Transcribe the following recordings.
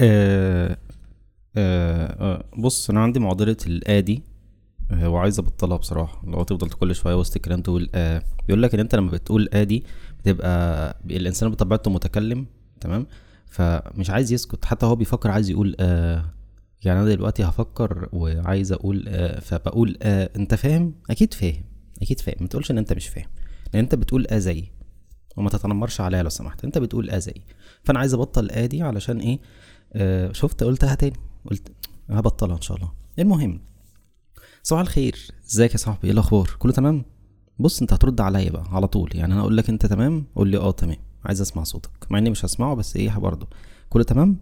آه آه آه بص أنا عندي معضلة الادي وعايز أبطلها بصراحة. لو تفضل كل شوية وسط الكلام تقول آه بيقول لك إن أنت لما بتقول ادي بتبقى الإنسان بطبيعته متكلم تمام؟ فمش عايز يسكت حتى هو بيفكر عايز يقول آه يعني أنا دلوقتي هفكر وعايز أقول آه فبقول آه أنت فاهم؟ أكيد فاهم أكيد فاهم. ما تقولش إن أنت مش فاهم لأن أنت بتقول آه زي وما تتنمرش عليا لو سمحت. أنت بتقول آه زي. فأنا عايز أبطل آه دي علشان إيه؟ آه شفت؟ قلتها تاني. قلت هبطلها إن شاء الله. المهم صباح الخير. إزيك يا صاحبي؟ إيه الأخبار؟ كله تمام؟ بص أنت هترد عليا بقى على طول. يعني أنا أقول لك أنت تمام قول لي آه تمام. عايز أسمع صوتك. مع إني مش هسمعه بس إيه برضه كله تمام؟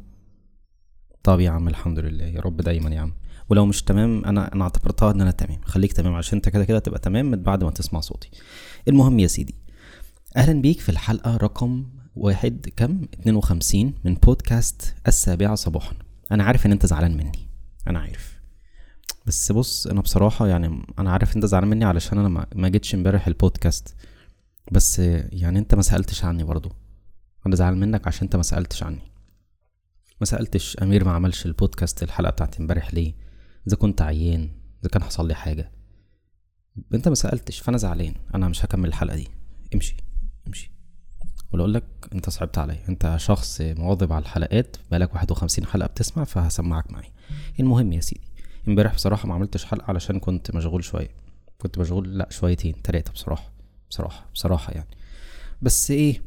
طب يا عم الحمد لله. يا رب دايما يا عم. ولو مش تمام أنا أنا اعتبرتها إن أنا تمام. خليك تمام عشان أنت كده كده تبقى تمام من بعد ما تسمع صوتي. المهم يا سيدي أهلا بيك في الحلقة رقم واحد كم؟ 52 من بودكاست السابعة صباحا. أنا عارف إن أنت زعلان مني. أنا عارف. بس بص أنا بصراحة يعني أنا عارف أنت زعلان مني علشان أنا ما- جيتش إمبارح البودكاست. بس يعني أنت ما سألتش عني برضو. أنا زعلان منك عشان أنت ما سألتش عني. ما سألتش أمير ما عملش البودكاست الحلقة بتاعت إمبارح ليه؟ إذا كنت عيان إذا كان حصل لي حاجة. أنت ما سألتش فأنا زعلان. أنا مش هكمل الحلقة دي. امشي. امشي. ولا أقول لك أنت صعبت عليا. أنت شخص مواظب على الحلقات بقالك 51 حلقة بتسمع فهسمعك معي المهم يا سيدي امبارح بصراحة ما عملتش حلقة علشان كنت مشغول شوية. كنت مشغول لا شويتين تلاتة بصراحة بصراحة بصراحة يعني. بس إيه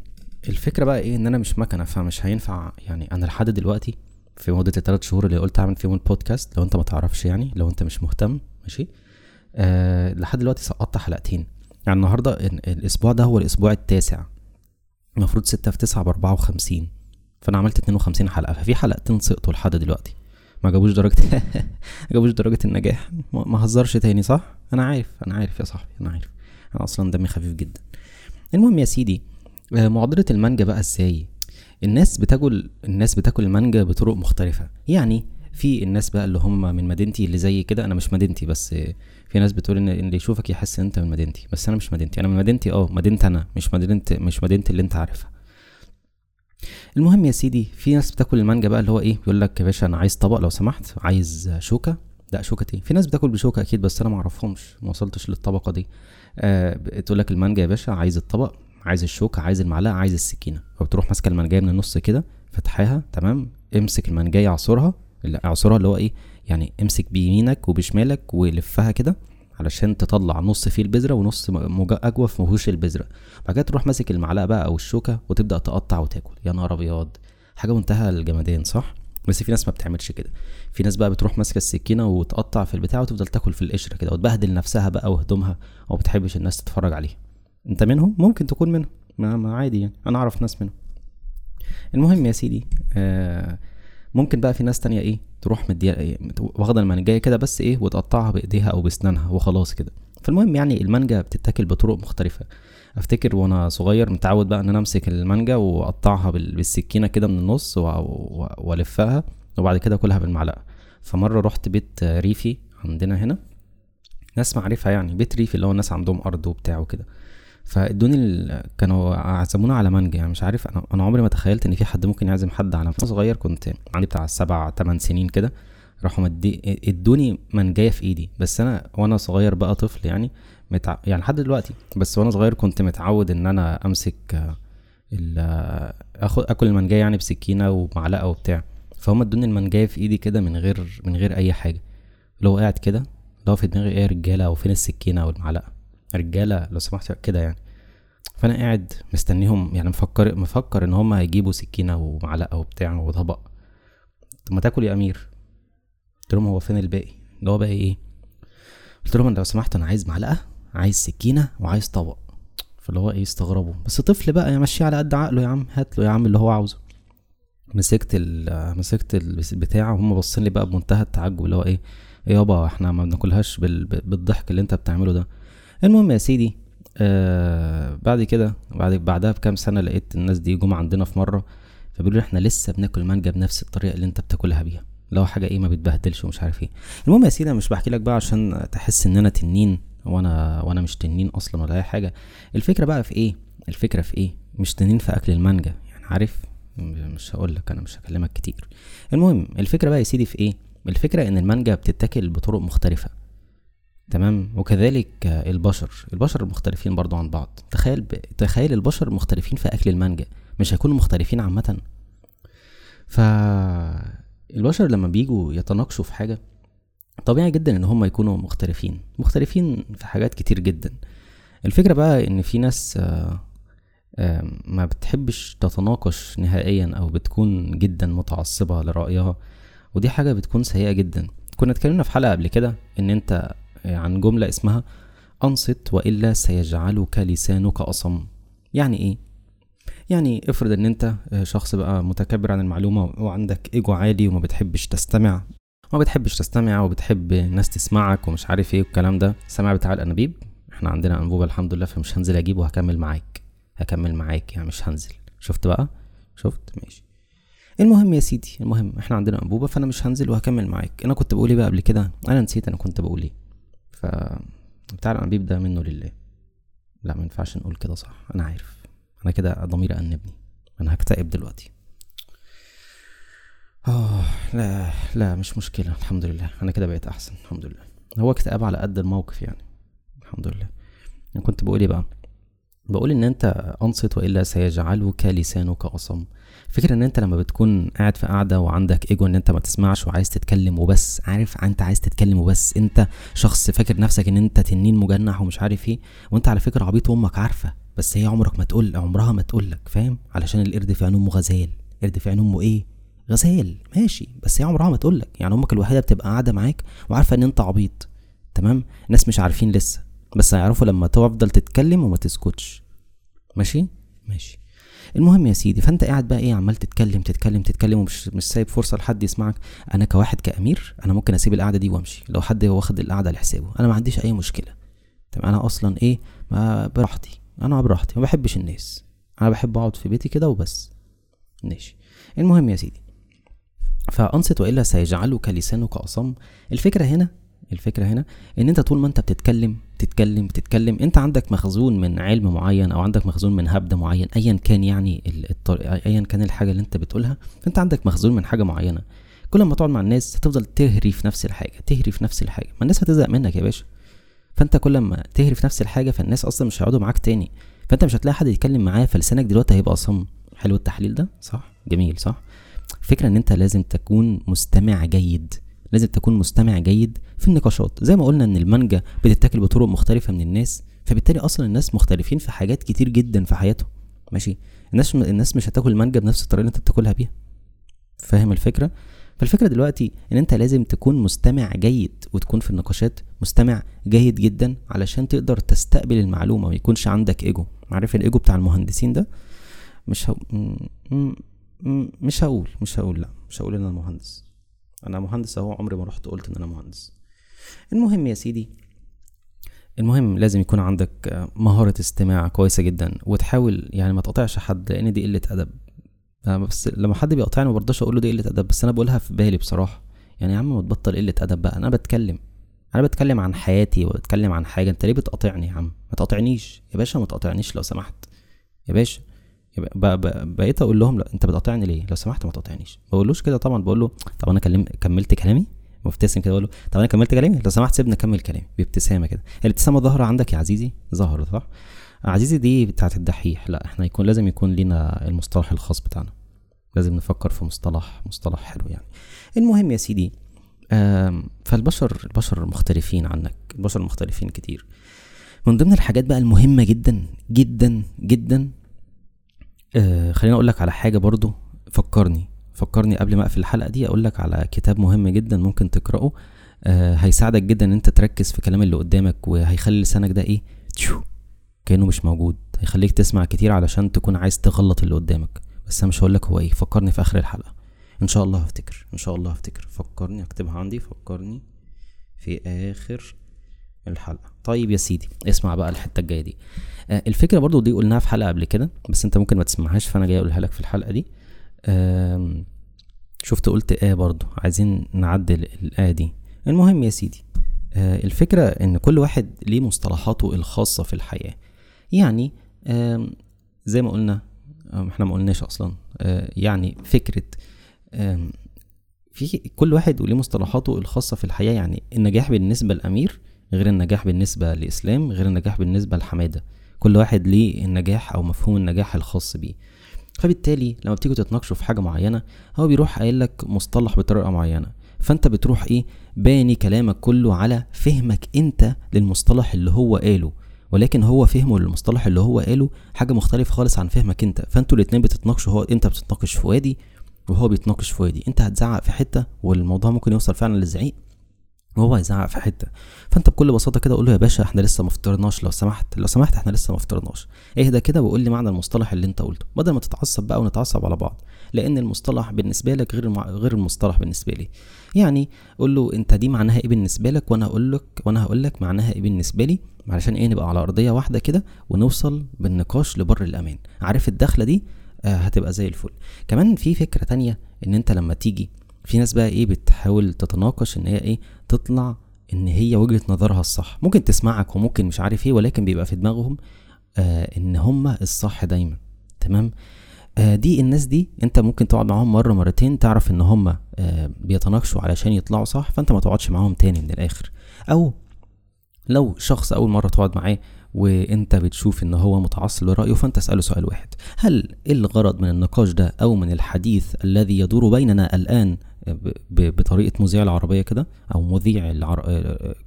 الفكرة بقى إيه إن أنا مش مكنة فمش هينفع يعني. أنا لحد دلوقتي في مدة الثلاث شهور اللي قلت اعمل فيهم البودكاست لو أنت ما تعرفش يعني لو أنت مش مهتم ماشي؟ آه لحد دلوقتي سقطت حلقتين. يعني النهارده ال- الأسبوع ده هو الأسبوع التاسع المفروض ستة في تسعة بأربعة وخمسين. فأنا عملت اتنين وخمسين حلقة. ففي حلقتين سقطوا لحد دلوقتي. ما جابوش درجة ما جابوش درجة النجاح. ما هزرش تاني صح؟ أنا عارف أنا عارف يا صاحبي أنا عارف. أنا أصلا دمي خفيف جدا. المهم يا سيدي آه، معضلة المانجا بقى إزاي؟ الناس بتاكل الناس بتاكل المانجا بطرق مختلفة. يعني في الناس بقى اللي هم من مدينتي اللي زي كده أنا مش مدينتي بس في ناس بتقول إن اللي يشوفك يحس إن أنت من مدينتي بس أنا مش مدينتي أنا من مدينتي آه مدينتي أنا مش مدينة مش مدينتي اللي أنت عارفها. المهم يا سيدي في ناس بتاكل المانجا بقى اللي هو إيه بيقول لك يا باشا أنا عايز طبق لو سمحت عايز شوكة. لأ شوكة إيه؟ في ناس بتاكل بشوكة أكيد بس أنا ما أعرفهمش ما وصلتش للطبقة دي. آه بتقول لك المانجا يا باشا عايز الطبق عايز الشوكة عايز المعلقة عايز السكينة. فبتروح ماسكة المانجاية من النص كده فتحاها تمام امسك المانجاية اعصرها اعصرها اللي هو إيه يعني امسك بيمينك وبشمالك ولفها كده علشان تطلع نص فيه البذرة ونص أجوف مفهوش البذرة. بعد كده تروح ماسك المعلقة بقى أو الشوكة وتبدأ تقطع وتاكل. يا نهار أبيض! حاجة منتهى الجمدان صح؟ بس في ناس ما بتعملش كده. في ناس بقى بتروح ماسكة السكينة وتقطع في البتاع وتفضل تاكل في القشرة كده وتبهدل نفسها بقى وهدومها وما بتحبش الناس تتفرج عليها. أنت منهم؟ ممكن تكون منهم. ما, ما عادي يعني. أنا أعرف ناس منهم. المهم يا سيدي آه ممكن بقى في ناس تانية إيه تروح مديها إيه واخدة المانجاية كده بس إيه وتقطعها بإيديها أو باسنانها وخلاص كده. فالمهم يعني المانجا بتتاكل بطرق مختلفة. أفتكر وأنا صغير متعود بقى إن أنا أمسك المانجا وأقطعها بال- بالسكينة كده من النص وألفها وبعد كده أكلها بالمعلقة. فمرة رحت بيت ريفي عندنا هنا ناس معرفة يعني بيت ريفي اللي هو الناس عندهم أرض وبتاع وكده. فادوني. كانوا عزمونا على مانجا يعني مش عارف أنا أنا عمري ما تخيلت إن في حد ممكن يعزم حد على وأنا صغير. كنت عندي بتاع سبع تمن سنين كده راحوا مدي ادوني مانجاية في إيدي. بس أنا وأنا صغير بقى طفل يعني متع... يعني لحد دلوقتي. بس وأنا صغير كنت متعود إن أنا أمسك ال... آخد آكل المانجاية يعني بسكينة ومعلقة وبتاع. فهم ادوني المانجاية في إيدي كده من غير من غير أي حاجة. لو قاعد كده لو في دماغي إيه يا رجاله وفين السكينة والمعلقة. رجالة لو سمحت كده يعني. فأنا قاعد مستنيهم يعني مفكر مفكر إن هم هيجيبوا سكينة ومعلقة وبتاع وطبق. طب ما تاكل يا أمير. قلت لهم هو فين الباقي؟ اللي هو باقي إيه؟ قلت لهم لو سمحت أنا عايز معلقة عايز سكينة وعايز طبق. فاللي هو إيه؟ استغربوا. بس طفل بقى يمشيه على قد عقله يا عم. هات له يا عم اللي هو عاوزه. مسكت ال مسكت البتاع وهم باصين لي بقى بمنتهى التعجب اللي هو إيه؟ إيه يابا إحنا ما بناكلهاش بال... بالضحك اللي أنت بتعمله ده. المهم يا سيدي آه بعد كده بعد بعدها بكام سنة لقيت الناس دي جم عندنا في مرة فبيقولوا إحنا لسه بناكل مانجا بنفس الطريقة اللي أنت بتاكلها بيها لو حاجة إيه ما بتبهدلش ومش عارف إيه. المهم يا سيدي أنا مش بحكي لك بقى عشان تحس إن أنا تنين وأنا وأنا مش تنين أصلا ولا أي حاجة. الفكرة بقى في إيه؟ الفكرة في إيه؟ مش تنين في أكل المانجا يعني عارف؟ مش هقول لك أنا مش هكلمك كتير. المهم الفكرة بقى يا سيدي في إيه؟ الفكرة إن المانجا بتتاكل بطرق مختلفة. تمام؟ وكذلك البشر البشر مختلفين برضو عن بعض. تخيل ب... تخيل البشر مختلفين في أكل المانجا مش هيكونوا مختلفين عامة. ف البشر لما بيجوا يتناقشوا في حاجة طبيعي جدا إن هم يكونوا مختلفين. مختلفين في حاجات كتير جدا. الفكرة بقى إن في ناس آه، ما بتحبش تتناقش نهائيا أو بتكون جدا متعصبة لرأيها ودي حاجة بتكون سيئة جدا. كنا اتكلمنا في حلقة قبل كده إن أنت عن جملة اسمها أنصت وإلا سيجعلك لسانك أصم. يعني إيه؟ يعني افرض إن أنت شخص بقى متكبر عن المعلومة وعندك إيجو عالي وما بتحبش تستمع ما بتحبش تستمع وبتحب الناس تسمعك ومش عارف إيه والكلام ده السماع بتاع الأنابيب إحنا عندنا انبوبه الحمد لله فمش هنزل أجيبه وهكمل معاك هكمل معاك يعني مش هنزل. شفت بقى؟ شفت؟ ماشي. المهم يا سيدي المهم إحنا عندنا أنبوبة فأنا مش هنزل وهكمل معاك. أنا كنت بقول إيه بقى قبل كده؟ أنا نسيت أنا كنت بقول إيه. ف بتاع الانابيب ده منه لله. لا ما ينفعش نقول كده صح. أنا عارف. أنا كده ضميري أنبني. أنا هكتئب دلوقتي. آه لا لا مش مشكلة. الحمد لله. أنا كده بقيت أحسن. الحمد لله. هو اكتئاب على قد الموقف يعني. الحمد لله. أنا كنت بقول إيه بقى بقول إن أنت أنصت وإلا سيجعلك لسانك أصم. فكرة إن أنت لما بتكون قاعد في قاعدة وعندك إيجو إن أنت ما تسمعش وعايز تتكلم وبس عارف أنت عايز تتكلم وبس أنت شخص فاكر نفسك إن أنت تنين مجنح ومش عارف إيه وأنت على فكرة عبيط وأمك عارفة بس هي عمرك ما تقول عمرها ما تقول لك فاهم؟ علشان القرد في عين امه غزال. قرد في عين امه إيه؟ غزال ماشي بس هي عمرها ما تقول لك. يعني أمك الوحيدة بتبقى قاعدة معاك وعارفة إن أنت عبيط تمام؟ الناس مش عارفين لسه. بس هيعرفوا لما تفضل تتكلم وما تسكتش. ماشي؟ ماشي. المهم يا سيدي فأنت قاعد بقى إيه عمال تتكلم تتكلم تتكلم ومش مش سايب فرصة لحد يسمعك. أنا كواحد كأمير أنا ممكن أسيب القعدة دي وأمشي. لو حد واخد القعدة لحسابه أنا ما عنديش أي مشكلة. تمام؟ أنا أصلا إيه ما براحتي. أنا براحتي ما بحبش الناس. أنا بحب أقعد في بيتي كده وبس. ماشي. المهم يا سيدي فأنصت وإلا سيجعلك لسانك أصم. الفكرة هنا الفكرة هنا إن أنت طول ما أنت بتتكلم تتكلم تتكلم انت عندك مخزون من علم معين أو عندك مخزون من هبد معين ايا كان يعني ايا كان الحاجة اللي انت بتقولها انت عندك مخزون من حاجة معينة. كل ما تقعد مع الناس هتفضل تهري في نفس الحاجة تهري في نفس الحاجة. ما الناس هتزهق منك يا باشا. فانت كل ما تهري في نفس الحاجة فالناس أصلا مش هيقعدوا معاك تاني. فانت مش هتلاقي حد يتكلم معاه فلسانك دلوقتي هيبقى أصم. حلو التحليل ده؟ صح. جميل صح. فكرة إن أنت لازم تكون مستمع جيد. لازم تكون مستمع جيد في النقاشات. زي ما قلنا إن المانجا بتتاكل بطرق مختلفة من الناس فبالتالي أصلا الناس مختلفين في حاجات كتير جدا في حياتهم. ماشي؟ الناس الناس مش هتاكل المانجا بنفس الطريقة اللي أنت بتاكلها بيها. فاهم الفكرة؟ فالفكرة دلوقتي إن أنت لازم تكون مستمع جيد وتكون في النقاشات مستمع جيد جدا علشان تقدر تستقبل المعلومة ويكونش عندك إيجو. عارف الإيجو بتاع المهندسين ده؟ مش هو... مش هقول مش هقول لا مش هقول إن أنا مهندس. أنا مهندس أهو عمري ما رحت قلت إن أنا مهندس. المهم يا سيدي المهم لازم يكون عندك مهارة استماع كويسة جدا وتحاول يعني ما تقطعش حد لأن دي قلة أدب. بس لما حد بيقطعني ما برضاش أقول له دي قلة أدب بس أنا بقولها في بالي بصراحة. يعني يا عم ما تبطل قلة أدب بقى. أنا بتكلم أنا بتكلم عن حياتي وبتكلم عن حاجة. أنت ليه بتقاطعني يا عم؟ ما تقاطعنيش. يا باشا ما تقاطعنيش لو سمحت. يا باشا بقيت أقول لهم لا أنت بتقاطعني ليه؟ لو سمحت ما تقاطعنيش. ما بقولوش كده طبعا بقول له طب أنا كلم كملت كلامي؟ مبتسم كده بقول له طب أنا كملت كلامي؟ لو سمحت سيبني أكمل كلامي. بابتسامة كده. الابتسامة ظاهره عندك يا عزيزي ظهرت صح؟ عزيزي دي بتاعت الدحيح. لا إحنا يكون لازم يكون لينا المصطلح الخاص بتاعنا. لازم نفكر في مصطلح مصطلح حلو يعني. المهم يا سيدي فالبشر البشر مختلفين عنك البشر مختلفين كتير. من ضمن الحاجات بقى المهمة جدا جدا جدا آه خليني أقول لك على حاجة برضو فكرني. فكرني قبل ما أقفل الحلقة دي أقول لك على كتاب مهم جدا ممكن تقرأه. آه هيساعدك جدا إن أنت تركز في كلام اللي قدامك وهيخلي لسانك ده إيه؟ تشو كأنه مش موجود. هيخليك تسمع كتير علشان تكون عايز تغلط اللي قدامك. بس أنا مش هقول لك هو إيه. فكرني في آخر الحلقة. إن شاء الله هفتكر. إن شاء الله هفتكر. فكرني اكتبها عندي. فكرني في آخر الحلقة. طيب يا سيدي اسمع بقى الحتة الجاية دي. آه الفكرة برضو دي قلناها في حلقة قبل كده بس أنت ممكن ما تسمعهاش فأنا جاي أقولها لك في الحلقة دي. شفت قلت آه برضو. عايزين نعدل الآه دي. المهم يا سيدي آه الفكرة إن كل واحد ليه مصطلحاته الخاصة في الحياة. يعني زي ما قلنا إحنا ما قلناش أصلا آه، يعني فكرة في كل واحد وليه مصطلحاته الخاصة في الحياة. يعني النجاح بالنسبة لامير غير النجاح بالنسبة لإسلام غير النجاح بالنسبة لحمادة. كل واحد ليه النجاح أو مفهوم النجاح الخاص بيه. فبالتالي لما بتيجوا تتناقشوا في حاجة معينة هو بيروح قايل لك مصطلح بطريقة معينة. فأنت بتروح إيه؟ باني كلامك كله على فهمك أنت للمصطلح اللي هو قاله. ولكن هو فهمه للمصطلح اللي هو قاله حاجة مختلفة خالص عن فهمك أنت. فأنتوا الاتنين بتتناقشوا هو أنت بتتناقش في وادي وهو بيتناقش في وادي. أنت هتزعق في حتة والموضوع ممكن يوصل فعلا للزعيق. وهو هيزعق في حتة. فأنت بكل بساطة كده قول له يا باشا إحنا لسه ما فطرناش لو سمحت لو سمحت إحنا لسه ما فطرناش. اهدى كده وقول لي معنى المصطلح اللي أنت قلته بدل ما تتعصب بقى ونتعصب على بعض. لأن المصطلح بالنسبة لك غير المع... غير المصطلح بالنسبة لي. يعني قول له أنت دي معناها إيه بالنسبة لك؟ وأنا هقول لك وأنا هقول لك معناها إيه بالنسبة لي. علشان إيه؟ نبقى على أرضية واحدة كده ونوصل بالنقاش لبر الأمان. عارف الدخلة دي؟ آه هتبقى زي الفل. كمان في فكرة تانية إن أنت لما تيجي في ناس بقى إيه بتحاول تتناقش إن هي إيه تطلع إن هي وجهة نظرها الصح. ممكن تسمعك وممكن مش عارف إيه ولكن بيبقى في دماغهم آه إن هما الصح دايما. تمام؟ آه دي الناس دي أنت ممكن تقعد معاهم مرة مرتين تعرف إن هما آه بيتناقشوا علشان يطلعوا صح فأنت ما تقعدش معاهم تاني من الآخر. أو لو شخص أول مرة تقعد معاه وانت بتشوف ان هو متعصب لرأيه فانت اسأله سؤال واحد. هل الغرض من النقاش ده أو من الحديث الذي يدور بيننا الآن بطريقة مذيع العربية كده أو مذيع العر...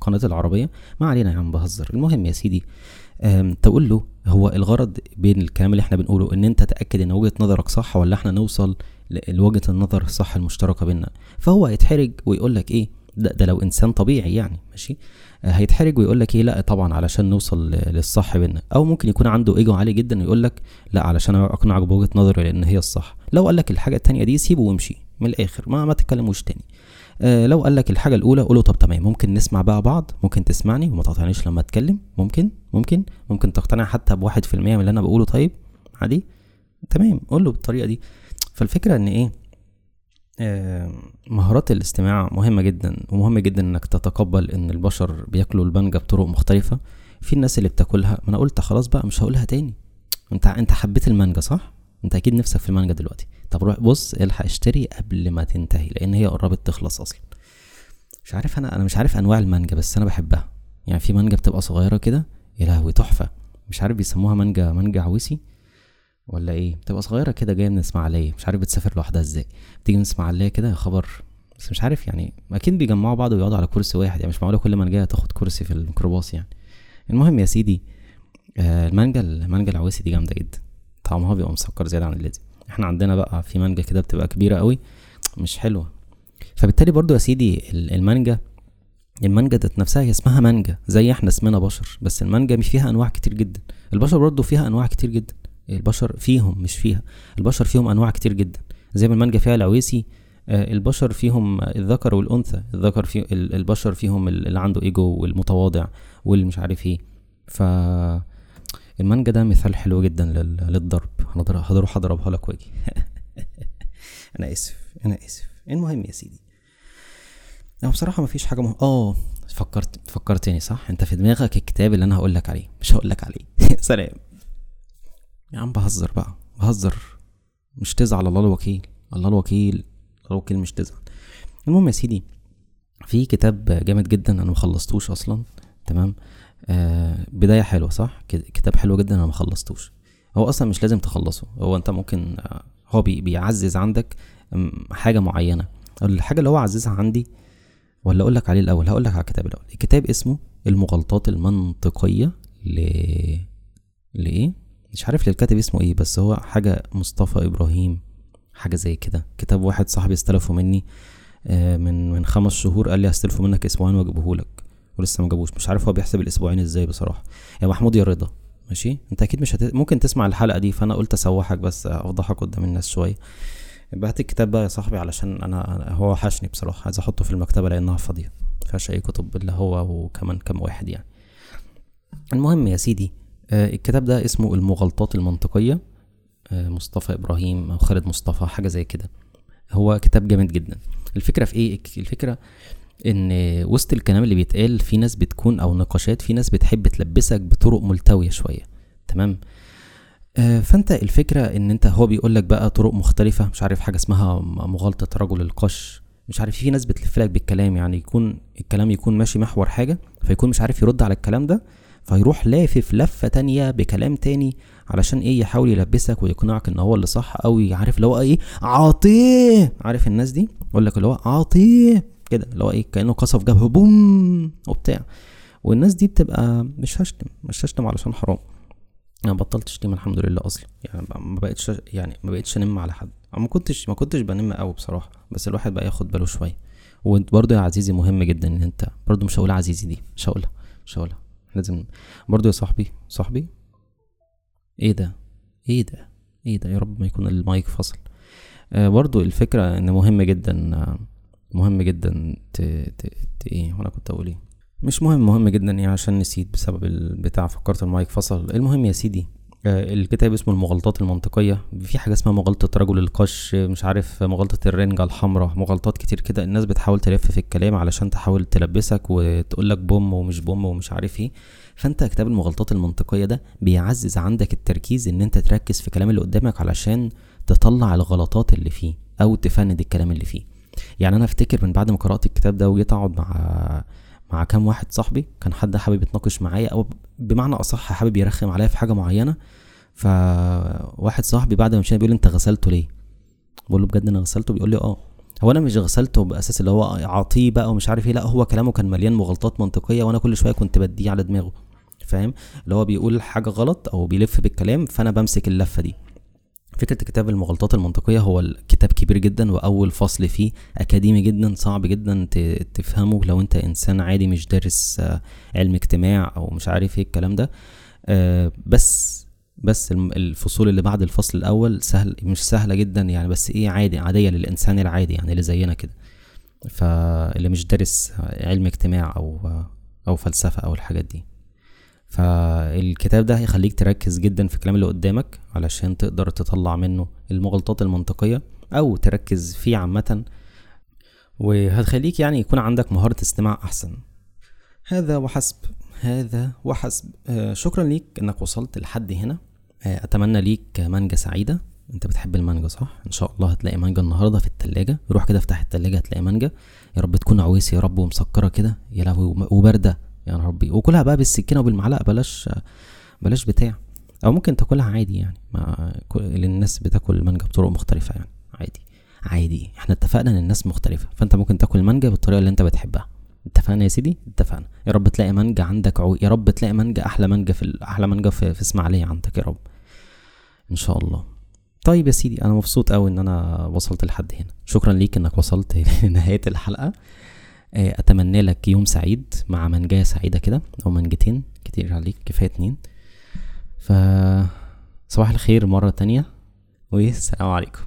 قناة العربية؟ ما علينا يا عم بهزر. المهم يا سيدي تقول له هو الغرض بين الكلام اللي إحنا بنقوله إن انت تأكد إن وجهة نظرك صح ولا إحنا نوصل لوجهة النظر الصح المشتركة بينا فهو هيتحرج ويقول لك إيه ده, ده لو إنسان طبيعي يعني ماشي؟ هيتحرج ويقول لك إيه؟ لا طبعا علشان نوصل للصح بينا. أو ممكن يكون عنده إيجو عالي جدا ويقول لك لا علشان أقنعك بوجهة نظري لأن هي الصح. لو قال لك الحاجة التانية دي سيبه وامشي من الآخر ما ما تتكلموش تاني. آه لو قال لك الحاجة الأولى قوله طب تمام ممكن نسمع بقى بعض ممكن تسمعني وما تقطعنيش لما أتكلم. ممكن ممكن ممكن تقتنع حتى بواحد في المية من اللي أنا بقوله. طيب عادي تمام قول له بالطريقة دي. فالفكرة إن إيه؟ مهارات الاستماع مهمة جدا ومهم جدا إنك تتقبل إن البشر بياكلوا البنجة بطرق مختلفة. في الناس اللي بتاكلها ما أنا قلت خلاص بقى مش هقولها تاني. أنت أنت حبيت المانجا صح؟ أنت أكيد نفسك في المانجا دلوقتي. طب روح بص الحق اشتري قبل ما تنتهي لأن هي قربت تخلص أصلا. مش عارف أنا أنا مش عارف أنواع المانجا بس أنا بحبها. يعني في مانجا بتبقى صغيرة كده يا لهوي تحفة. مش عارف بيسموها مانجا مانجا عويسي؟ ولا إيه؟ بتبقى صغيرة كده جاية من إسماعيلية مش عارف بتسافر لوحدها إزاي. بتيجي من إسماعيلية كده خبر بس مش عارف يعني أكيد بيجمعوا بعض ويقعدوا على كرسي واحد يعني مش معقولة كل ما جاية تاخد كرسي في الميكروباص يعني. المهم يا سيدي آه المانجا المانجا العويسي دي جامدة جدا. طعمها بيبقى مسكر زيادة عن اللازم إحنا عندنا بقى في مانجا كده بتبقى كبيرة قوي مش حلوة. فبالتالي برضو يا سيدي المانجا المانجا ذات نفسها هي اسمها مانجا زي إحنا اسمنا بشر بس المانجا فيها أنواع كتير جدا. البشر برضو فيها أنواع كتير جدا. البشر فيهم مش فيها. البشر فيهم أنواع كتير جدا. زي ما المانجا فيها العويسي آه، البشر فيهم الذكر والأنثى. الذكر في البشر فيهم اللي عنده إيجو والمتواضع واللي مش عارف إيه. ف المانجا ده مثال حلو جدا للضرب. هروح اضربها لك وأجي. أنا آسف أنا آسف. المهم يا سيدي. أنا بصراحة مفيش حاجة مهم آه فكرت فكرتني صح؟ أنت في دماغك الكتاب اللي أنا هقول لك عليه مش هقول لك عليه. سلام. يا عم بهزر بقى بهزر. مش تزعل الله الوكيل الله الوكيل الله الوكيل مش تزعل. المهم يا سيدي في كتاب جامد جدا أنا مخلصتوش أصلا تمام؟ آه بداية حلوة صح؟ كتاب حلو جدا أنا مخلصتوش هو أصلا مش لازم تخلصه هو أنت ممكن آه هو بي بيعزز عندك حاجة معينة. الحاجة اللي هو عززها عندي ولا أقول لك عليه الأول هقول لك على الكتاب الأول. الكتاب اسمه المغالطات المنطقية ل لإيه؟ مش عارف للكاتب اسمه إيه بس هو حاجة مصطفى إبراهيم حاجة زي كده. كتاب واحد صاحبي استلفه مني آه، من من خمس شهور قال لي هستلفه منك أسبوعين واجيبه لك ولسه ما جابوش. مش عارف هو بيحسب الأسبوعين إزاي بصراحة. يا محمود يا رضا. ماشي؟ أنت أكيد مش هت... ممكن تسمع الحلقة دي فأنا قلت أسوحك بس أفضحك قدام الناس شوية. هات الكتاب بقى يا صاحبي علشان أنا هو وحشني بصراحة. عايز أحطه في المكتبة لأنها فاضية. مفيهاش أي كتب إلا هو وكمان كام واحد يعني. المهم يا سيدي آه، الكتاب ده اسمه المغالطات المنطقية. آه، مصطفى إبراهيم أو خالد مصطفى حاجة زي كده. هو كتاب جامد جدا. الفكرة في إيه؟ الفكرة إن وسط الكلام اللي بيتقال في ناس بتكون أو نقاشات في ناس بتحب تلبسك بطرق ملتوية شوية. تمام؟ آه، فأنت الفكرة إن أنت هو بيقول لك بقى طرق مختلفة مش عارف حاجة اسمها مغالطة رجل القش. مش عارف في ناس بتلف لك بالكلام يعني يكون الكلام يكون ماشي محور حاجة فيكون مش عارف يرد على الكلام ده. فيروح لافف لفة تانية بكلام تاني علشان إيه يحاول يلبسك ويقنعك إن هو اللي صح أو عارف اللي هو إيه عاطيه. عارف الناس دي؟ يقول لك اللي هو عاطيه. كده اللي هو إيه كأنه قصف جبهة بوم وبتاع. والناس دي بتبقى مش هشتم مش هشتم علشان حرام. أنا بطلت شتيمه الحمد لله أصلا. يعني ما بقتش يعني ما بقتش أنم على حد. ما كنتش ما كنتش بنم قوي بصراحة بس الواحد بقى ياخد باله شوية. وانت برضه يا عزيزي مهم جدا إن أنت برضه مش هقول عزيزي دي مش هقولها مش هقولها. لازم برضه يا صاحبي صاحبي. إيه ده؟ إيه ده؟ إيه ده؟ يا رب ما يكون المايك فصل آه برضو الفكرة إن مهم جدا مهم جدا ت... ت... ت... إيه وأنا كنت أقول إيه؟ مش مهم مهم جدا يعني عشان نسيت بسبب البتاع فكرت المايك فصل المهم يا سيدي الكتاب اسمه المغالطات المنطقية. في حاجة اسمها مغالطة رجل القش مش عارف مغالطة الرنجة الحمراء مغالطات كتير كده. الناس بتحاول تلف في الكلام علشان تحاول تلبسك وتقولك بوم ومش بوم ومش عارف إيه. فانت كتاب المغالطات المنطقية ده بيعزز عندك التركيز ان انت تركز في الكلام اللي قدامك علشان تطلع الغلطات اللي فيه أو تفند الكلام اللي فيه. يعني أنا أفتكر من بعد ما قرأت الكتاب ده وجيت أقعد مع مع كام واحد صاحبي كان حد حابب يتناقش معايا أو بمعنى أصح حابب يرخم عليا في حاجة معينة فواحد صاحبي بعد ما مشينا بيقول لي أنت غسلته ليه؟ بقول له بجد أنا غسلته؟ بيقول لي آه. هو أنا مش غسلته بأساس اللي هو عاطيه بقى ومش عارف إيه لا هو كلامه كان مليان مغالطات منطقية وأنا كل شوية كنت بديه على دماغه فاهم؟ اللي هو بيقول حاجة غلط أو بيلف بالكلام فأنا بمسك اللفة دي. فكرة كتاب المغالطات المنطقية هو الكتاب كبير جدا وأول فصل فيه أكاديمي جدا صعب جدا تفهمه لو أنت إنسان عادي مش دارس علم اجتماع أو مش عارف إيه الكلام ده. بس بس الفصول اللي بعد الفصل الأول سهل مش سهلة جدا يعني بس إيه عادي عادية للإنسان العادي يعني اللي زينا كده. فاللي مش دارس علم اجتماع أو أو فلسفة أو الحاجات دي. فالكتاب ده هيخليك تركز جدا في الكلام اللي قدامك علشان تقدر تطلع منه المغالطات المنطقية أو تركز فيه عامة وهتخليك يعني يكون عندك مهارة استماع أحسن. هذا وحسب هذا وحسب. آه شكرا ليك إنك وصلت لحد هنا. آه أتمنى ليك مانجا سعيدة. أنت بتحب المانجا صح؟ إن شاء الله هتلاقي مانجا النهارده في التلاجة. روح كده افتح التلاجة هتلاقي مانجا. يا رب تكون عويس يا رب ومسكرة كده يا لهوي وباردة. يا ربي. وكلها بقى بالسكينة وبالمعلقة بلاش بلاش بتاع. أو ممكن تاكلها عادي يعني. ما الناس بتاكل المانجا بطرق مختلفة يعني. عادي عادي. إحنا اتفقنا إن الناس مختلفة. فأنت ممكن تاكل المانجا بالطريقة اللي أنت بتحبها. اتفقنا يا سيدي؟ اتفقنا. يا رب تلاقي مانجا عندك عو... يا رب تلاقي مانجا أحلى مانجا في أحلى مانجا في, في إسماعيلية عندك يا رب. إن شاء الله. طيب يا سيدي أنا مبسوط قوي إن أنا وصلت لحد هنا. شكرا ليك إنك وصلت لنهاية الحلقة. أتمنى لك يوم سعيد مع منجاية سعيدة كده أو منجتين كتير عليك كفاية اتنين. ف صباح الخير مرة تانية والسلام عليكم.